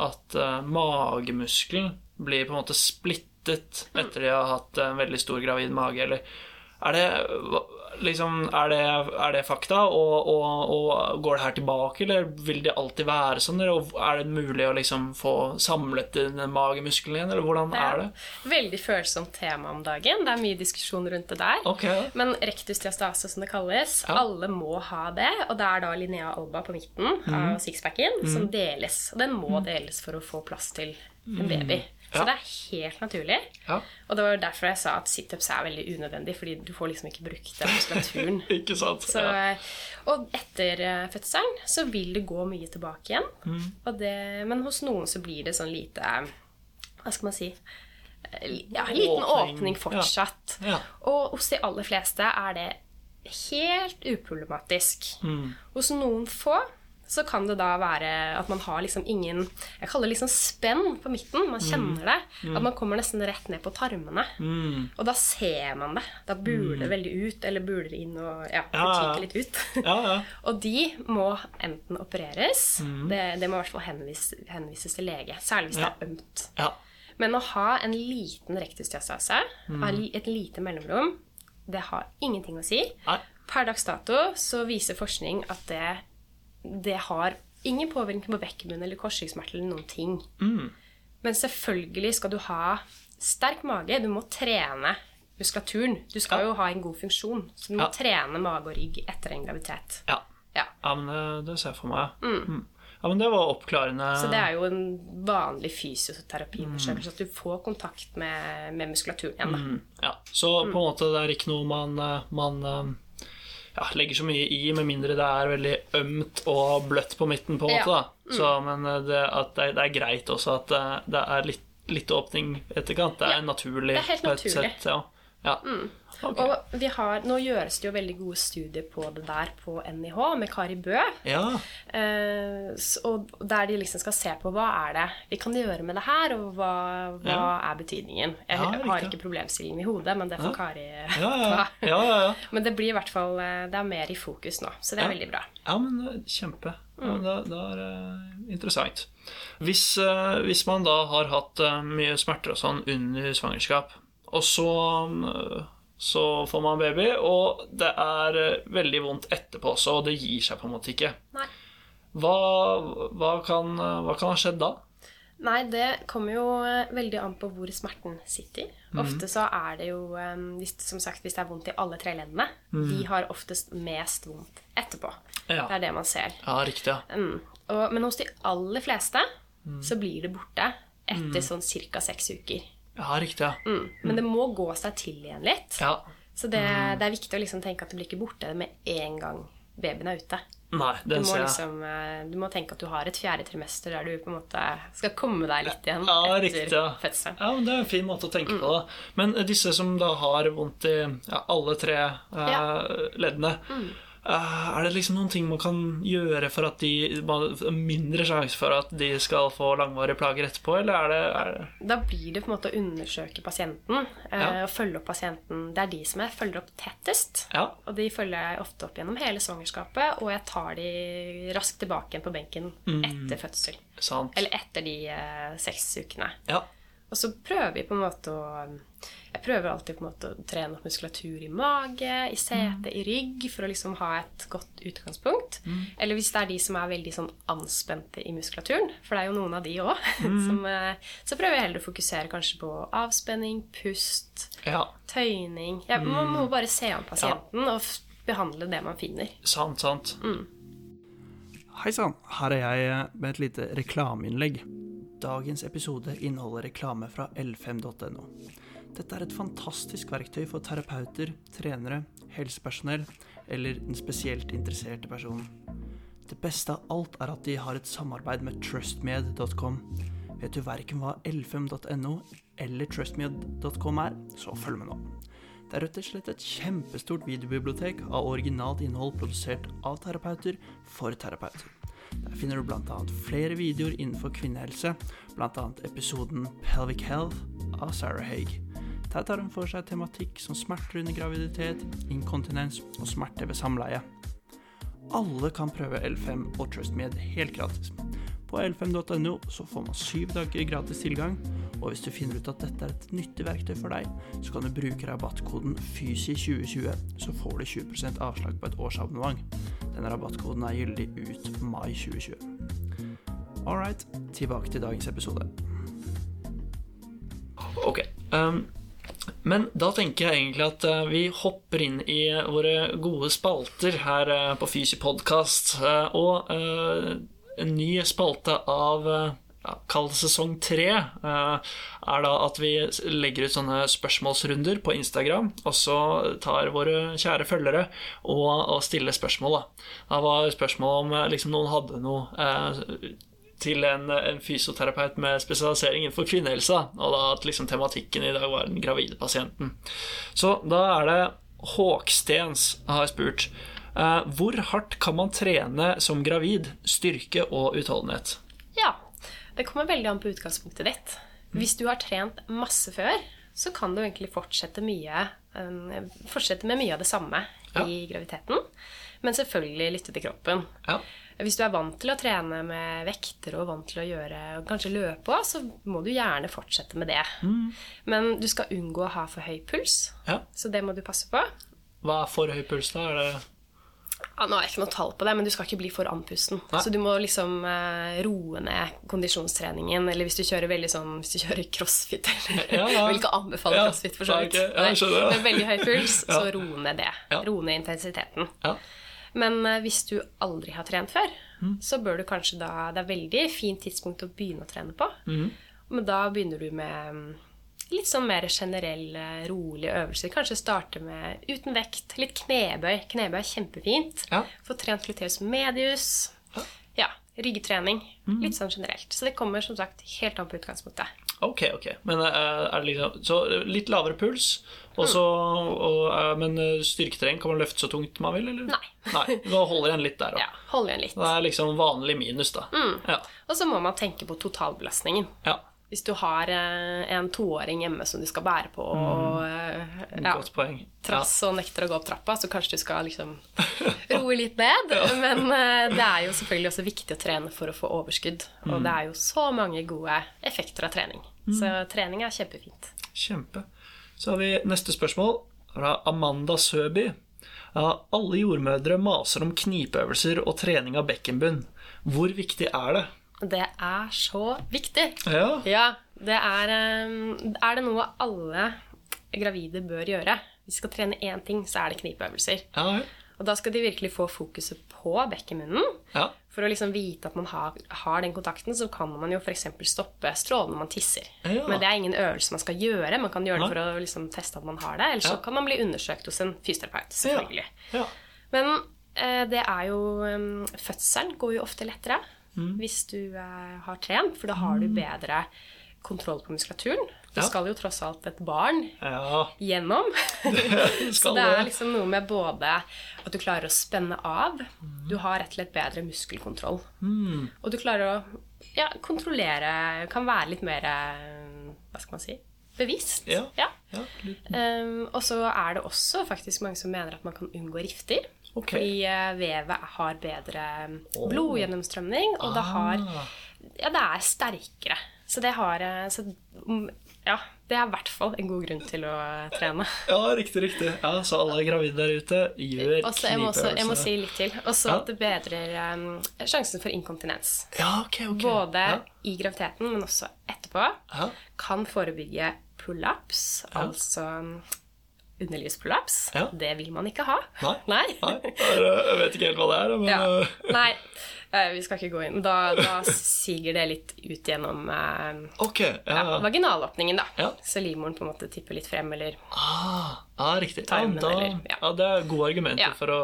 [SPEAKER 2] at eh, magemuskelen blir på en måte splittet etter de har hatt en veldig stor gravid mage. Eller er det, liksom, er det, er det fakta, og, og, og går det her tilbake, eller vil det alltid være sånn? Og er det mulig å liksom få samlet den magemuskelen igjen, eller hvordan er det?
[SPEAKER 3] Veldig følsomt tema om dagen. Det er mye diskusjon rundt det der.
[SPEAKER 2] Okay. Men
[SPEAKER 3] Men rektusdiastase, som det kalles,
[SPEAKER 2] Ja.
[SPEAKER 3] alle må ha det. Og det er da Linnea alba på midten
[SPEAKER 2] mm.
[SPEAKER 3] av sixpacken som deles. Og den må deles for å få plass til en baby. Så
[SPEAKER 2] Ja.
[SPEAKER 3] det er helt naturlig.
[SPEAKER 2] Ja.
[SPEAKER 3] Og det var derfor jeg sa at situps er veldig unødvendig, fordi du får liksom ikke brukt den muskulaturen.
[SPEAKER 2] Ikke sant?
[SPEAKER 3] Så,
[SPEAKER 2] ja.
[SPEAKER 3] Og etter eh, fødselen så vil det gå mye tilbake igjen.
[SPEAKER 2] Mm.
[SPEAKER 3] Det, men hos noen så blir det sånn lite Hva skal man si? Eh, Ja, en liten
[SPEAKER 2] Åpning.
[SPEAKER 3] åpning fortsatt.
[SPEAKER 2] Ja.
[SPEAKER 3] Og hos de aller fleste er det helt uproblematisk.
[SPEAKER 2] Mm.
[SPEAKER 3] Hos noen få så kan det da være at man har liksom ingen Jeg kaller det liksom spenn på midten. Man kjenner det. At man kommer nesten rett ned på tarmene.
[SPEAKER 2] Mm.
[SPEAKER 3] Og da ser man det. Da buler det veldig ut, eller buler inn og ja,
[SPEAKER 2] Ja, ja.
[SPEAKER 3] litt ut.
[SPEAKER 2] Ja, ja.
[SPEAKER 3] og de må enten opereres
[SPEAKER 2] Mm.
[SPEAKER 3] det, det må i hvert fall henvis, henvises til lege. Særlig hvis
[SPEAKER 2] Ja.
[SPEAKER 3] det er ømt. Men å ha en liten rektusdiastase,
[SPEAKER 2] Mm.
[SPEAKER 3] et lite mellomrom, det har ingenting å si. Per dags dato så viser forskning at det, det har ingen påvirkning på bekkenbunn eller korsryggsmerter eller noen ting.
[SPEAKER 2] Mm.
[SPEAKER 3] Men selvfølgelig skal du ha sterk mage. Du må trene muskulaturen. Du skal
[SPEAKER 2] Ja.
[SPEAKER 3] jo ha en god funksjon. Så du må
[SPEAKER 2] Ja.
[SPEAKER 3] trene mage og rygg etter en graviditet.
[SPEAKER 2] ja.
[SPEAKER 3] Ja.
[SPEAKER 2] Ja, men det, det ser jeg for meg. ja. Mm. Ja, men det var oppklarende.
[SPEAKER 3] Så det er jo en vanlig fysioterapiundersøkelse at du får kontakt med, med muskulaturen igjen. Da.
[SPEAKER 2] Mm, Ja, Så på en måte det er ikke noe man, eh, man eh, ja, legger så mye i, med mindre det er veldig ømt og bløtt på midten. på en måte
[SPEAKER 3] Ja.
[SPEAKER 2] Så, Men eh, det, det, det er greit også at det, det er litt, litt åpning etterkant. Det er
[SPEAKER 3] Ja,
[SPEAKER 2] naturlig.
[SPEAKER 3] det er helt naturlig.
[SPEAKER 2] Sett, ja. Ja. Ok.
[SPEAKER 3] Og vi har, nå gjøres det jo veldig gode studier på det der på NIH med Kari Bø.
[SPEAKER 2] ja.
[SPEAKER 3] Eh, og der de liksom skal se på hva er det vi kan gjøre med det her, og hva, hva
[SPEAKER 2] Ja.
[SPEAKER 3] er betydningen. Jeg
[SPEAKER 2] Ja,
[SPEAKER 3] har ikke problemstillingen i hodet, men det får. Kari
[SPEAKER 2] Ja, ja,
[SPEAKER 3] ta. Men det blir i hvert fall eh, Det er mer i fokus nå, så det er veldig bra.
[SPEAKER 2] Ja, men eh, kjempe. Ja,
[SPEAKER 3] Mm.
[SPEAKER 2] det, det er uh, interessant. Hvis, uh, hvis man da har hatt uh, mye smerter og sånn under svangerskap, og så, eh, så får man baby, og det er eh, veldig vondt etterpå også, og det gir seg på en måte ikke.
[SPEAKER 3] Nei.
[SPEAKER 2] Hva, hva, kan, hva kan ha skjedd da?
[SPEAKER 3] Nei, det kommer jo eh, veldig an på hvor smerten sitter.
[SPEAKER 2] Mm.
[SPEAKER 3] Ofte så er det jo, eh, hvis, som sagt, hvis det er vondt i alle tre leddene, de har oftest mest vondt etterpå.
[SPEAKER 2] Mhm. Ja,
[SPEAKER 3] Det er det man ser.
[SPEAKER 2] ja riktig. ja.
[SPEAKER 3] Mm. Og, men hos de aller fleste
[SPEAKER 2] Mhm.
[SPEAKER 3] så blir det borte etter sånn ca. seks uker.
[SPEAKER 2] Ja, riktig. ja.
[SPEAKER 3] Mm. Men det må gå seg til igjen litt.
[SPEAKER 2] Ja.
[SPEAKER 3] Så det, det er viktig å liksom tenke at det blir ikke borte med en gang babyen er ute.
[SPEAKER 2] Nei,
[SPEAKER 3] Du må, liksom, eh, du må tenke at du har et fjerde trimester der du på en måte skal komme deg litt igjen
[SPEAKER 2] Ja,
[SPEAKER 3] etter
[SPEAKER 2] riktig, ja.
[SPEAKER 3] fødselen.
[SPEAKER 2] Ja, men Det er en fin måte å tenke på. da Men disse som da har vondt i ja, alle tre eh,
[SPEAKER 3] Ja.
[SPEAKER 2] leddene, Eh, er det liksom noen ting man kan gjøre for at de Mindre sjanse for at de skal få langvarige plager etterpå, eller er det, er det
[SPEAKER 3] Da blir det på en måte å undersøke pasienten eh,
[SPEAKER 2] Ja.
[SPEAKER 3] og følge opp pasienten. Det er de som jeg følger opp tettest.
[SPEAKER 2] Ja.
[SPEAKER 3] Og de følger jeg ofte opp gjennom hele svangerskapet, og jeg tar de raskt tilbake igjen på benken etter fødsel.
[SPEAKER 2] Sant.
[SPEAKER 3] Eller etter de eh, seks ukene.
[SPEAKER 2] Ja.
[SPEAKER 3] Og så prøver vi på en måte å Jeg prøver alltid på en måte å trene opp muskulatur i mage, i sete, i rygg, for å liksom ha et godt utgangspunkt. Eller hvis det er de som er veldig sånn anspente i muskulaturen, for det er jo noen av de òg, så prøver jeg heller å fokusere kanskje på avspenning, pust,
[SPEAKER 2] ja.
[SPEAKER 3] tøyning ja, Man må bare se an pasienten og behandle det man finner.
[SPEAKER 2] Sant, sant.
[SPEAKER 1] Hei sann, her er jeg med et lite reklameinnlegg. Dagens episode inneholder reklame fra l5.no. Dette er et fantastisk verktøy for terapeuter, trenere, helsepersonell eller den spesielt interesserte personen. Det beste av alt er at de har et samarbeid med trustmed.com. Vet du verken hva l5.no eller trustmed.com er, så følg med nå. Det er rett og slett et kjempestort videobibliotek av originalt innhold produsert av terapeuter for terapeuter. Der finner du bl.a. flere videoer innenfor kvinnehelse, bl.a. episoden Pelvic Health av Sarah Haig. Der tar hun for seg tematikk som smerter under graviditet, inkontinens og smerte ved samleie. Alle kan prøve L5 og TrustMed helt gratis. På l5.no så får man syv dager gratis tilgang, og hvis du finner ut at dette er et nyttig verktøy for deg, så kan du bruke rabattkoden FYSI2020, så får du 20% avslag på et årsabonnement. Denne rabattkoden er gyldig ut mai 2020. All right, tilbake til dagens episode.
[SPEAKER 2] Ok. Um, men da tenker jeg egentlig at eh, vi hopper inn i våre gode spalter her eh, på Fysi podkast. eh, og en ny spalte av ja, Kall det sesong tre, eh, er da at vi legger ut sånne spørsmålsrunder på Instagram, og så tar våre kjære følgere og, og stiller spørsmål. Da. da var spørsmålet om eh, liksom, noen hadde noe eh, til en, en fysioterapeut med spesialisering innenfor kvinnehelse. Og da at liksom tematikken i dag var den gravide pasienten. Så da er det Håkstens har spurt eh, hvor hardt kan man trene som gravid? Styrke og utholdenhet.
[SPEAKER 3] Det kommer veldig an på utgangspunktet ditt. Hvis du har trent masse før, så kan du egentlig fortsette, mye, fortsette med mye av det samme
[SPEAKER 2] Ja.
[SPEAKER 3] i graviditeten. Men selvfølgelig lytte til kroppen.
[SPEAKER 2] Ja.
[SPEAKER 3] Hvis du er vant til å trene med vekter og vant til å gjøre, kanskje løpe òg, så må du gjerne fortsette med det. Men du skal unngå å ha for høy puls,
[SPEAKER 2] ja.
[SPEAKER 3] så det må du passe på.
[SPEAKER 2] Hva er for høy puls, da? Er det
[SPEAKER 3] Ja, nå har jeg ikke noe tall på det, men du skal ikke bli for andpusten. Så du må liksom eh, roe ned kondisjonstreningen. Eller hvis du kjører veldig sånn Hvis du kjører crossfit eller
[SPEAKER 2] Ja, ja.
[SPEAKER 3] Vil ikke anbefale crossfit, for så vidt.
[SPEAKER 2] Okay.
[SPEAKER 3] Med veldig høy puls, så roe ned det.
[SPEAKER 2] Ja.
[SPEAKER 3] Ro ned intensiteten.
[SPEAKER 2] Ja.
[SPEAKER 3] Men eh, hvis du aldri har trent før,
[SPEAKER 2] Mm.
[SPEAKER 3] så bør du kanskje da Det er veldig fint tidspunkt å begynne å trene på.
[SPEAKER 2] Mm.
[SPEAKER 3] Men da begynner du med litt sånn mer generelle, rolige øvelser. Kanskje starte med uten vekt. Litt knebøy. Knebøy er kjempefint.
[SPEAKER 2] Ja.
[SPEAKER 3] Få trent gluteus medius. Ja, ryggetrening.
[SPEAKER 2] Mm.
[SPEAKER 3] Litt sånn generelt. Så det kommer som sagt helt an på utgangspunktet.
[SPEAKER 2] Ok, ok. Men eh, er det liksom Så litt lavere puls, også, og, eh, Men eh, styrketrening, kan man løfte så tungt man vil, eller?
[SPEAKER 3] Nei.
[SPEAKER 2] Nei. Da holder igjen litt der, òg.
[SPEAKER 3] Ja, Hold igjen litt.
[SPEAKER 2] Det er liksom vanlig minus, da. Ja.
[SPEAKER 3] Og så må man tenke på totalbelastningen.
[SPEAKER 2] ja.
[SPEAKER 3] Hvis du har eh, en toåring hjemme som du skal bære på, og mm. ja, trass og nekter å gå opp trappa, så kanskje du skal liksom roe litt ned. Men eh, det er jo selvfølgelig også viktig å trene for å få overskudd. Og det er jo så mange gode effekter av trening. Så trening er kjempefint.
[SPEAKER 2] Kjempe. Så har vi neste spørsmål fra Amanda Søby. Ja, alle jordmødre maser om knipeøvelser og trening av bekkenbunn. Hvor viktig er det?
[SPEAKER 3] Det er så viktig.
[SPEAKER 2] Ja.
[SPEAKER 3] Ja, det er eh, Er det noe alle gravide bør gjøre? Hvis de skal trene én ting, så er det knipeøvelser.
[SPEAKER 2] Ja. ja.
[SPEAKER 3] Og da skal de virkelig få fokuset på bekkenmunnen.
[SPEAKER 2] ja.
[SPEAKER 3] For å liksom vite at man har, har den kontakten, så kan man jo f.eks. stoppe strålen når man tisser.
[SPEAKER 2] Ja.
[SPEAKER 3] Men det er ingen øvelse man skal gjøre. Man kan gjøre det for å liksom teste at man har det. Eller så
[SPEAKER 2] Ja.
[SPEAKER 3] kan man bli undersøkt hos en fysioterapeut. selvfølgelig.
[SPEAKER 2] Ja.
[SPEAKER 3] Men eh, det er jo um, Fødselen går jo ofte lettere
[SPEAKER 2] Mm.
[SPEAKER 3] hvis du eh, har trent, for da har du bedre kontroll på muskulaturen. Du
[SPEAKER 2] Ja.
[SPEAKER 3] skal jo tross alt et barn
[SPEAKER 2] Ja,
[SPEAKER 3] gjennom. Så det er liksom noe med både at du klarer å spenne av,
[SPEAKER 2] Mm.
[SPEAKER 3] du har rett og slett bedre muskelkontroll. Og du klarer å ja, kontrollere Kan være litt mer eh, Hva skal man si? Bevisst.
[SPEAKER 2] Ja.
[SPEAKER 3] ja.
[SPEAKER 2] ja.
[SPEAKER 3] Um, og så er det også faktisk mange som mener at man kan unngå rifter.
[SPEAKER 2] Ok.
[SPEAKER 3] Fordi eh, vevet har bedre blodgjennomstrømning, og det har
[SPEAKER 2] Ah.
[SPEAKER 3] Ja, det er sterkere. Så det har eh, så, mm, Ja, det er i hvert fall en god grunn til å trene.
[SPEAKER 2] Ja, riktig, riktig. Ja, Så alle gravide der ute, gjør
[SPEAKER 3] Og jeg, må også, jeg må si litt til. Og så
[SPEAKER 2] Ja.
[SPEAKER 3] at det bedrer um, sjansen for inkontinens.
[SPEAKER 2] Ja, ok, ok.
[SPEAKER 3] Både
[SPEAKER 2] ja.
[SPEAKER 3] i graviditeten, men også etterpå. Kan forebygge prolaps, altså um, underlivsprolaps.
[SPEAKER 2] Ja.
[SPEAKER 3] Det vil man ikke ha.
[SPEAKER 2] Nei.
[SPEAKER 3] Nei.
[SPEAKER 2] Nei, jeg vet ikke helt hva det er, men
[SPEAKER 3] Ja.
[SPEAKER 2] øh,
[SPEAKER 3] Nei, eh, vi skal ikke gå inn. Da, da siger det litt ut gjennom
[SPEAKER 2] okay. Ja,
[SPEAKER 3] vaginalåpningen, da.
[SPEAKER 2] Ja.
[SPEAKER 3] Så livmoren på en måte tipper litt frem, eller
[SPEAKER 2] Ah, ah, riktig. Ja,
[SPEAKER 3] Tarmen,
[SPEAKER 2] da,
[SPEAKER 3] eller- ja.
[SPEAKER 2] det er gode argumenter for å,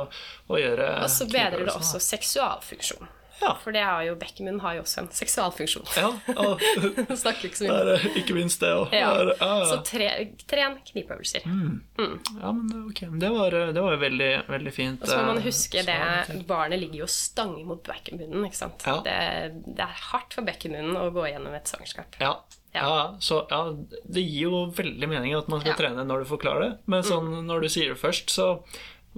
[SPEAKER 2] å gjøre
[SPEAKER 3] Og så bedrer det også seksualfunksjon.
[SPEAKER 2] Ja.
[SPEAKER 3] For det har jo bekkenmunnen har jo også en seksualfunksjon.
[SPEAKER 2] Ja, ja,
[SPEAKER 3] Snakker ikke så mye
[SPEAKER 2] er eh, ikke minst det òg.
[SPEAKER 3] ja.
[SPEAKER 2] Ja.
[SPEAKER 3] Så tre, tren knipeøvelser.
[SPEAKER 2] ja, men ok. Det var, det var veldig, veldig fint.
[SPEAKER 3] Og så må man
[SPEAKER 2] eh,
[SPEAKER 3] huske det Barnet ligger jo og stanger mot bekkenmunnen, ikke sant? Det, det er hardt for bekkenmunnen å gå gjennom et svangerskap.
[SPEAKER 2] Ja.
[SPEAKER 3] Ja.
[SPEAKER 2] Så ja, Det gir jo veldig mening at man skal.
[SPEAKER 3] Mm.
[SPEAKER 2] trene når du forklarer det. Men sånn, når du sier det først, så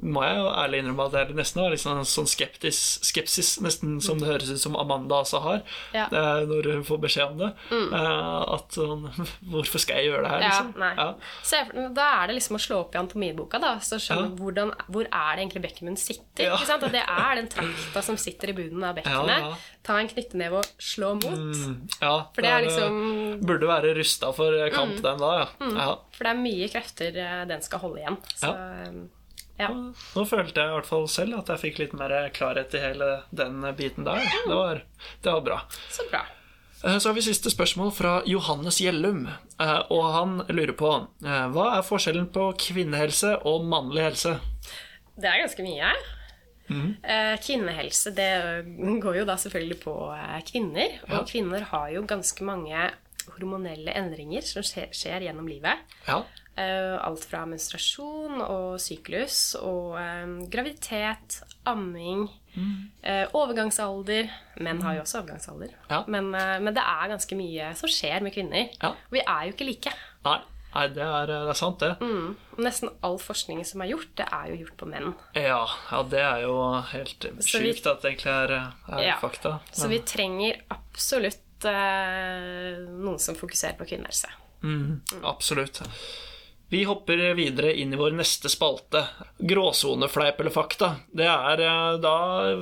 [SPEAKER 2] må jeg jo ærlig innrømme at jeg nesten var litt sånn, sånn skeptisk, skepsis, nesten som det høres ut som Amanda også har,
[SPEAKER 3] Ja. Mm.
[SPEAKER 2] eh, når hun får beskjed om det. Eh, at sånn Hvorfor skal jeg gjøre det her,
[SPEAKER 3] Ja,
[SPEAKER 2] liksom?
[SPEAKER 3] nei.
[SPEAKER 2] Ja.
[SPEAKER 3] Så da er det liksom å slå opp i anatomiboka da, så skjønne hvordan, hvor er det egentlig bekkenmunnen sitter.
[SPEAKER 2] Ja.
[SPEAKER 3] ikke sant? Og det er den trakta som sitter i bunnen av bekkenet.
[SPEAKER 2] Ja, ja.
[SPEAKER 3] Ta en knyttneve og slå mot.
[SPEAKER 2] Mm, ja,
[SPEAKER 3] For det er
[SPEAKER 2] da
[SPEAKER 3] liksom
[SPEAKER 2] Burde være rusta for kamp, den da, ja. ja.
[SPEAKER 3] For det er mye krefter eh, den skal holde igjen. Så ja.
[SPEAKER 2] Nå følte jeg i hvert fall selv at jeg fikk litt mer klarhet i hele den biten der. Det var, det var bra.
[SPEAKER 3] Så bra.
[SPEAKER 2] Eh, Så har vi siste spørsmål fra Johannes Gjellum. eh, Og han lurer på eh, hva er forskjellen på kvinnehelse og mannlig helse?
[SPEAKER 3] Det er ganske mye. Mm. Kvinnehelse det går jo da selvfølgelig på kvinner. Og
[SPEAKER 2] Ja.
[SPEAKER 3] kvinner har jo ganske mange hormonelle endringer som skjer, skjer gjennom livet.
[SPEAKER 2] Ja.
[SPEAKER 3] Eh, alt fra menstruasjon og syklus og eh, graviditet, amming, mm. overgangsalder. Menn har jo også overgangsalder.
[SPEAKER 2] Ja.
[SPEAKER 3] Men, eh, men det er ganske mye som skjer med kvinner.
[SPEAKER 2] Ja.
[SPEAKER 3] Vi er jo ikke like.
[SPEAKER 2] Nei, nei det, er, det er sant, det.
[SPEAKER 3] Mm. Nesten all forskning som er gjort, det er jo gjort på menn.
[SPEAKER 2] Ja, ja, det er jo helt sjukt at det egentlig er, er fakta.
[SPEAKER 3] Så vi trenger absolutt eh, noen som fokuserer på kvinnehelse.
[SPEAKER 2] Mm, absolutt. Vi hopper videre inn i vår neste spalte. Gråsonefleip eller fakta. Det er eh, da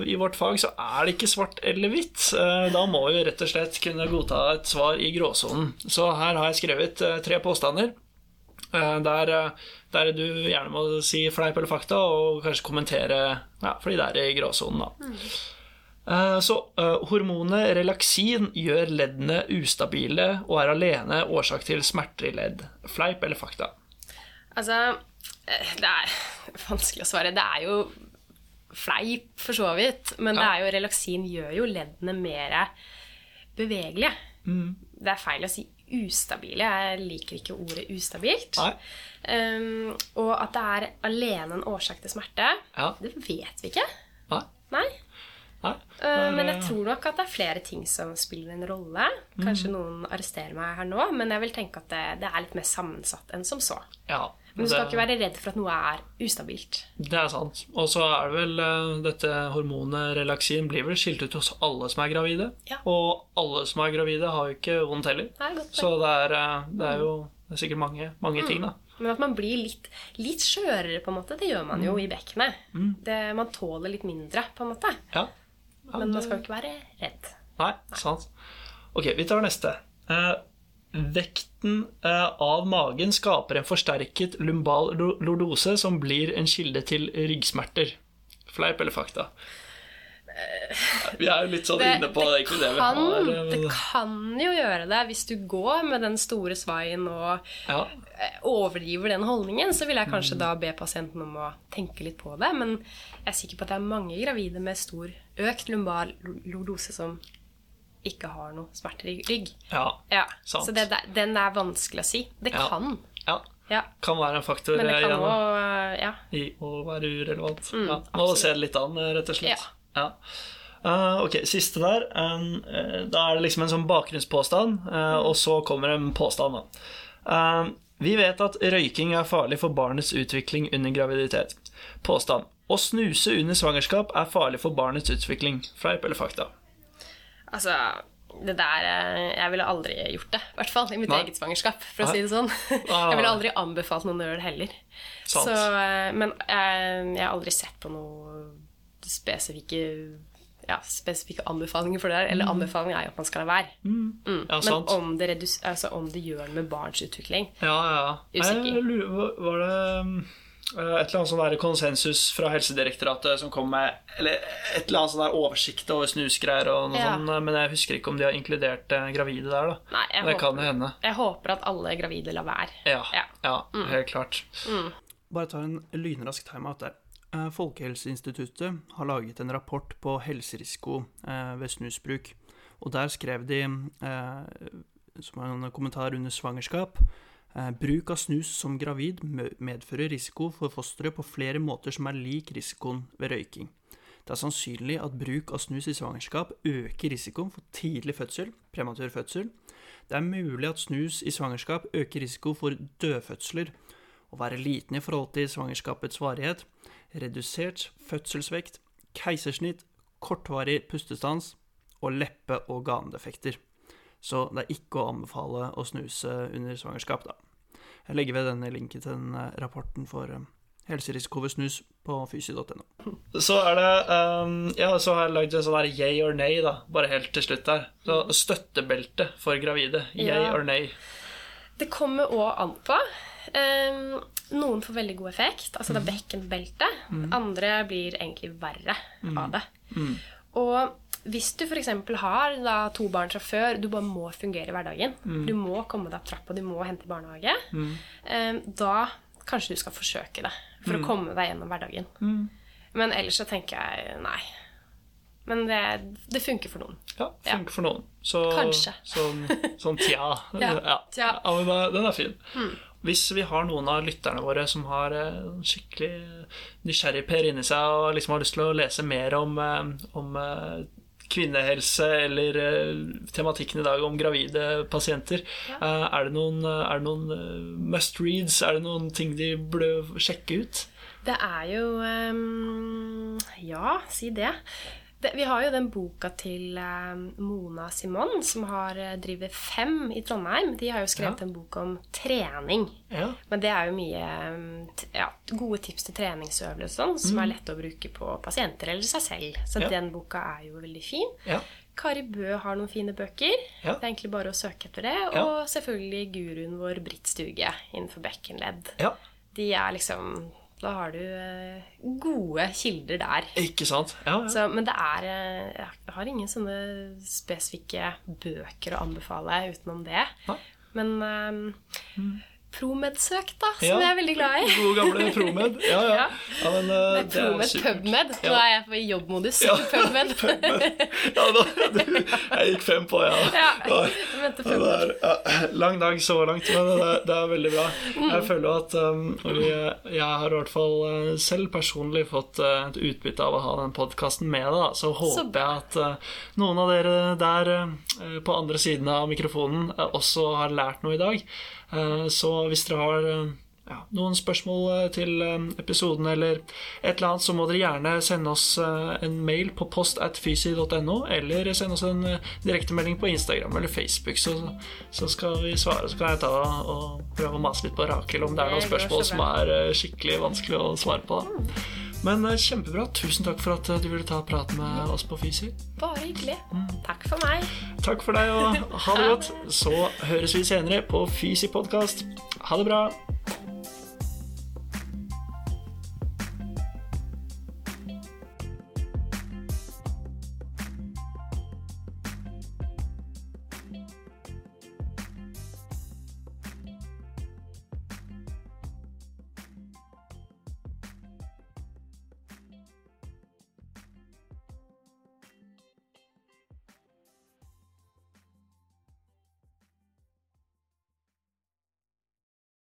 [SPEAKER 2] I vårt fag så er det ikke svart eller hvitt. Eh, Da må vi rett og slett kunne godta et svar i gråsonen. Så her har jeg skrevet eh, tre påstander. Der, der du gjerne må si fleip eller fakta, og kanskje kommentere ja, fordi det er i gråsonen, da. Eh, Så hormonet relaksin gjør leddene ustabile og er alene årsak til smerter i ledd. Fleip eller fakta?
[SPEAKER 3] Altså, eh, det er vanskelig å svare. Det er jo fleip, for så vidt. Men det er jo relaksin gjør jo leddene mer bevegelige.
[SPEAKER 2] Mm.
[SPEAKER 3] Det er feil å si ustabile. Jeg liker ikke ordet ustabilt.
[SPEAKER 2] Nei.
[SPEAKER 3] Um, og at det er alene en årsak til smerte,
[SPEAKER 2] Ja.
[SPEAKER 3] det vet vi ikke.
[SPEAKER 2] Nei.
[SPEAKER 3] Nei.
[SPEAKER 2] Nei.
[SPEAKER 3] Uh, men jeg
[SPEAKER 2] Eh,
[SPEAKER 3] tror nok at det er flere ting som spiller en rolle. Kanskje noen arresterer meg her nå, men jeg vil tenke at det, det er litt mer sammensatt enn som så.
[SPEAKER 2] Ja,
[SPEAKER 3] Men du skal
[SPEAKER 2] det-
[SPEAKER 3] ikke være redd for at noe er ustabilt.
[SPEAKER 2] Det er sant. Og så er det vel eh, dette hormonet relaksin blir vel skilt ut hos alle som er gravide.
[SPEAKER 3] Ja.
[SPEAKER 2] Og alle som er gravide, har jo ikke vondt heller.
[SPEAKER 3] Det
[SPEAKER 2] Så det er, eh, det er jo det er sikkert mange, mange ting, da.
[SPEAKER 3] Men at man blir litt, litt skjørere, på en måte, det gjør man jo i bekkenet. Mm. man tåler litt mindre, på en måte.
[SPEAKER 2] Ja. ja
[SPEAKER 3] Men man skal jo ikke være redd.
[SPEAKER 2] Nei, sant. Ok, vi tar neste. Eh, vekten eh, av magen skaper en forsterket lumbal lordose som blir en kilde til ryggsmerter. Fleip eller fakta? Vi er jo litt sånn inne på det vi
[SPEAKER 3] det,
[SPEAKER 2] har. eh,
[SPEAKER 3] det kan jo gjøre det hvis du går med den store svaien og
[SPEAKER 2] Ja,
[SPEAKER 3] eh, overdriver den holdningen, så vil jeg kanskje
[SPEAKER 2] Mm.
[SPEAKER 3] da be pasienten om å tenke litt på det. Men jeg er sikker på at det er mange gravide med stor økt lumbal lordose som ikke har noe smerter i rygg.
[SPEAKER 2] Ja.
[SPEAKER 3] Ja,
[SPEAKER 2] Sant.
[SPEAKER 3] Så det, den er vanskelig å si. Det
[SPEAKER 2] Ja.
[SPEAKER 3] kan.
[SPEAKER 2] ja.
[SPEAKER 3] Ja.
[SPEAKER 2] Kan være en faktor
[SPEAKER 3] Men det
[SPEAKER 2] eh,
[SPEAKER 3] kan
[SPEAKER 2] igjen,
[SPEAKER 3] også, Ja.
[SPEAKER 2] i å være urelevant. ja. Må se det litt an, eh, rett og slett.
[SPEAKER 3] Ja.
[SPEAKER 2] Eh, ok, siste der. Um, eh, da er det liksom en sånn bakgrunnspåstand, eh, og så kommer en påstand. Da. Uh, vi vet at røyking er farlig for barnets utvikling under graviditet. Påstand. Å snuse under svangerskap er farlig for barnets utvikling. Fleip eller fakta?
[SPEAKER 3] Altså, det der eh, Jeg ville aldri gjort det. I hvert fall i mitt
[SPEAKER 2] Nei.
[SPEAKER 3] eget svangerskap, for å
[SPEAKER 2] Nei.
[SPEAKER 3] si det sånn.
[SPEAKER 2] Ah.
[SPEAKER 3] Jeg ville aldri anbefalt noen å gjøre det heller. Så, eh, men jeg, jeg har aldri sett på noen spesifikke ja, spesifikke anbefalinger for det der. Eller anbefalinger er jo at man skal la være. Mm.
[SPEAKER 2] Ja,
[SPEAKER 3] Men om det, redus altså, om det gjør noe med barns utvikling
[SPEAKER 2] Ja, ja.
[SPEAKER 3] Usikker.
[SPEAKER 2] Lurer, var- det um, eh, et eller annet sånn der konsensus fra Helsedirektoratet som kom med Eller et eller annet sånn der oversikt over snusgreier og noe
[SPEAKER 3] Ja.
[SPEAKER 2] sånt, men jeg husker ikke om de har inkludert eh, gravide der, da.
[SPEAKER 3] Nei, jeg
[SPEAKER 2] det
[SPEAKER 3] håper-
[SPEAKER 2] kan jo hende.
[SPEAKER 3] Jeg håper at alle gravide lar være.
[SPEAKER 2] Ja,
[SPEAKER 3] Ja.
[SPEAKER 2] ja helt klart.
[SPEAKER 1] Bare ta en lynrask timeout der. Eh, Folkehelseinstituttet har laget en rapport på helserisiko eh, ved snusbruk. Og der skrev de, eh, som en kommentar under svangerskap, eh, bruk av snus som gravid medfører risiko for fosteret på flere måter som er lik risikoen ved røyking. Det er sannsynlig at bruk av snus i svangerskap øker risikoen for tidlig fødsel, prematur fødsel. Det er mulig at snus i svangerskap øker risiko for dødfødsler, å være liten i forhold til svangerskapets varighet, redusert fødselsvekt, keisersnitt, kortvarig pustestans og leppe- og ganedefekter. Så det er ikke å anbefale å snuse under svangerskap, da. Jeg legger ved denne linken til den rapporten for eh, helserisiko ved snus på fysi.no.
[SPEAKER 2] Så er det um, Ja, så har jeg lagd en sånn her yay or nay, da. Bare helt til slutt der. Så støttebelte for gravide. Yay
[SPEAKER 3] Ja.
[SPEAKER 2] or nay.
[SPEAKER 3] Det kommer òg an på. Um, noen får veldig god effekt, altså det er bekkenbelte. Andre blir egentlig verre av det. Og hvis du f.eks. har da, to barn fra før, du bare må fungere i hverdagen, du må komme deg opp trappa, du må hente i barnehage, ehm, da kanskje du skal forsøke det for å komme deg gjennom hverdagen. Men ellers så tenker jeg nei. Men det, det funker for noen.
[SPEAKER 2] Ja, funker for noen. Så,
[SPEAKER 3] Kanskje.
[SPEAKER 2] Sånn, sånn tja.
[SPEAKER 3] Ja, tja.
[SPEAKER 2] Ja, men den er fin. Hvis vi har noen av lytterne våre som har eh, skikkelig nysgjerrig Per inni seg og liksom har lyst til å lese mer om, eh, om kvinnehelse eller eh, tematikken i dag om gravide pasienter, Ja. er det noen, er det noen eh, must reads? Er det noen ting de burde sjekke ut?
[SPEAKER 3] Det er jo um, Ja, si det. Det. Vi har jo den boka til ehm, Mona Simon, som har eh, driver Fem i Trondheim. De har jo skrevet
[SPEAKER 2] Ja.
[SPEAKER 3] en bok om trening.
[SPEAKER 2] Ja.
[SPEAKER 3] Men det er jo mye ehm, ja, gode tips til treningsøvelser sånn, som er lett å bruke på pasienter eller seg selv. Så
[SPEAKER 2] Mm.
[SPEAKER 3] Den boka er jo veldig fin.
[SPEAKER 2] ja.
[SPEAKER 3] Kari Bø har noen fine bøker. Det er egentlig bare å søke etter det. Og selvfølgelig guruen vår Britt Stuge innenfor bekkenledd.
[SPEAKER 2] ja.
[SPEAKER 3] De er liksom Da har du eh, gode kilder der.
[SPEAKER 2] Ikke sant? Ja, ja.
[SPEAKER 3] Så, men det er eh, Jeg har ingen sånne spesifikke bøker å anbefale utenom det.
[SPEAKER 2] Ja.
[SPEAKER 3] Men um, Promed-søk, da, som
[SPEAKER 2] Ja.
[SPEAKER 3] jeg er veldig glad i.
[SPEAKER 2] Gode gamle Promed. Ja, ja.
[SPEAKER 3] Ja.
[SPEAKER 2] men, uh,
[SPEAKER 3] Promed. PubMed. Nå er jeg på jobbmodus.
[SPEAKER 2] Ja.
[SPEAKER 3] PubMed.
[SPEAKER 2] Ja, da, du, jeg gikk fem på, ja.
[SPEAKER 3] Ja,
[SPEAKER 2] er, ja, lang dag så langt, men det det er veldig bra.
[SPEAKER 3] Mm.
[SPEAKER 2] Jeg føler at um, jeg har i hvert fall uh, selv personlig fått et utbytte av å ha den podkasten med deg. Så håper jeg at uh, noen av dere der uh, på andre siden av mikrofonen også har lært noe i dag. Uh, hvis dere har uh, ja, noen spørsmål uh, til um, episoden eller et eller annet, så må dere gjerne sende oss en mail på post at fysi.no, eller sende oss en direktemelding på Instagram eller Facebook, så, så skal vi svare. Så kan jeg ta og prøve å mase litt på Rakel om det er noen spørsmål som er skikkelig vanskelig å svare på. Da. Men uh, kjempebra. Tusen takk for at uh, du ville ta prat med oss på Fysi.
[SPEAKER 3] Bare hyggelig. Takk for meg.
[SPEAKER 2] Takk for deg, og ha det godt. Så høres vi senere på Fysi podkast. Ha det bra.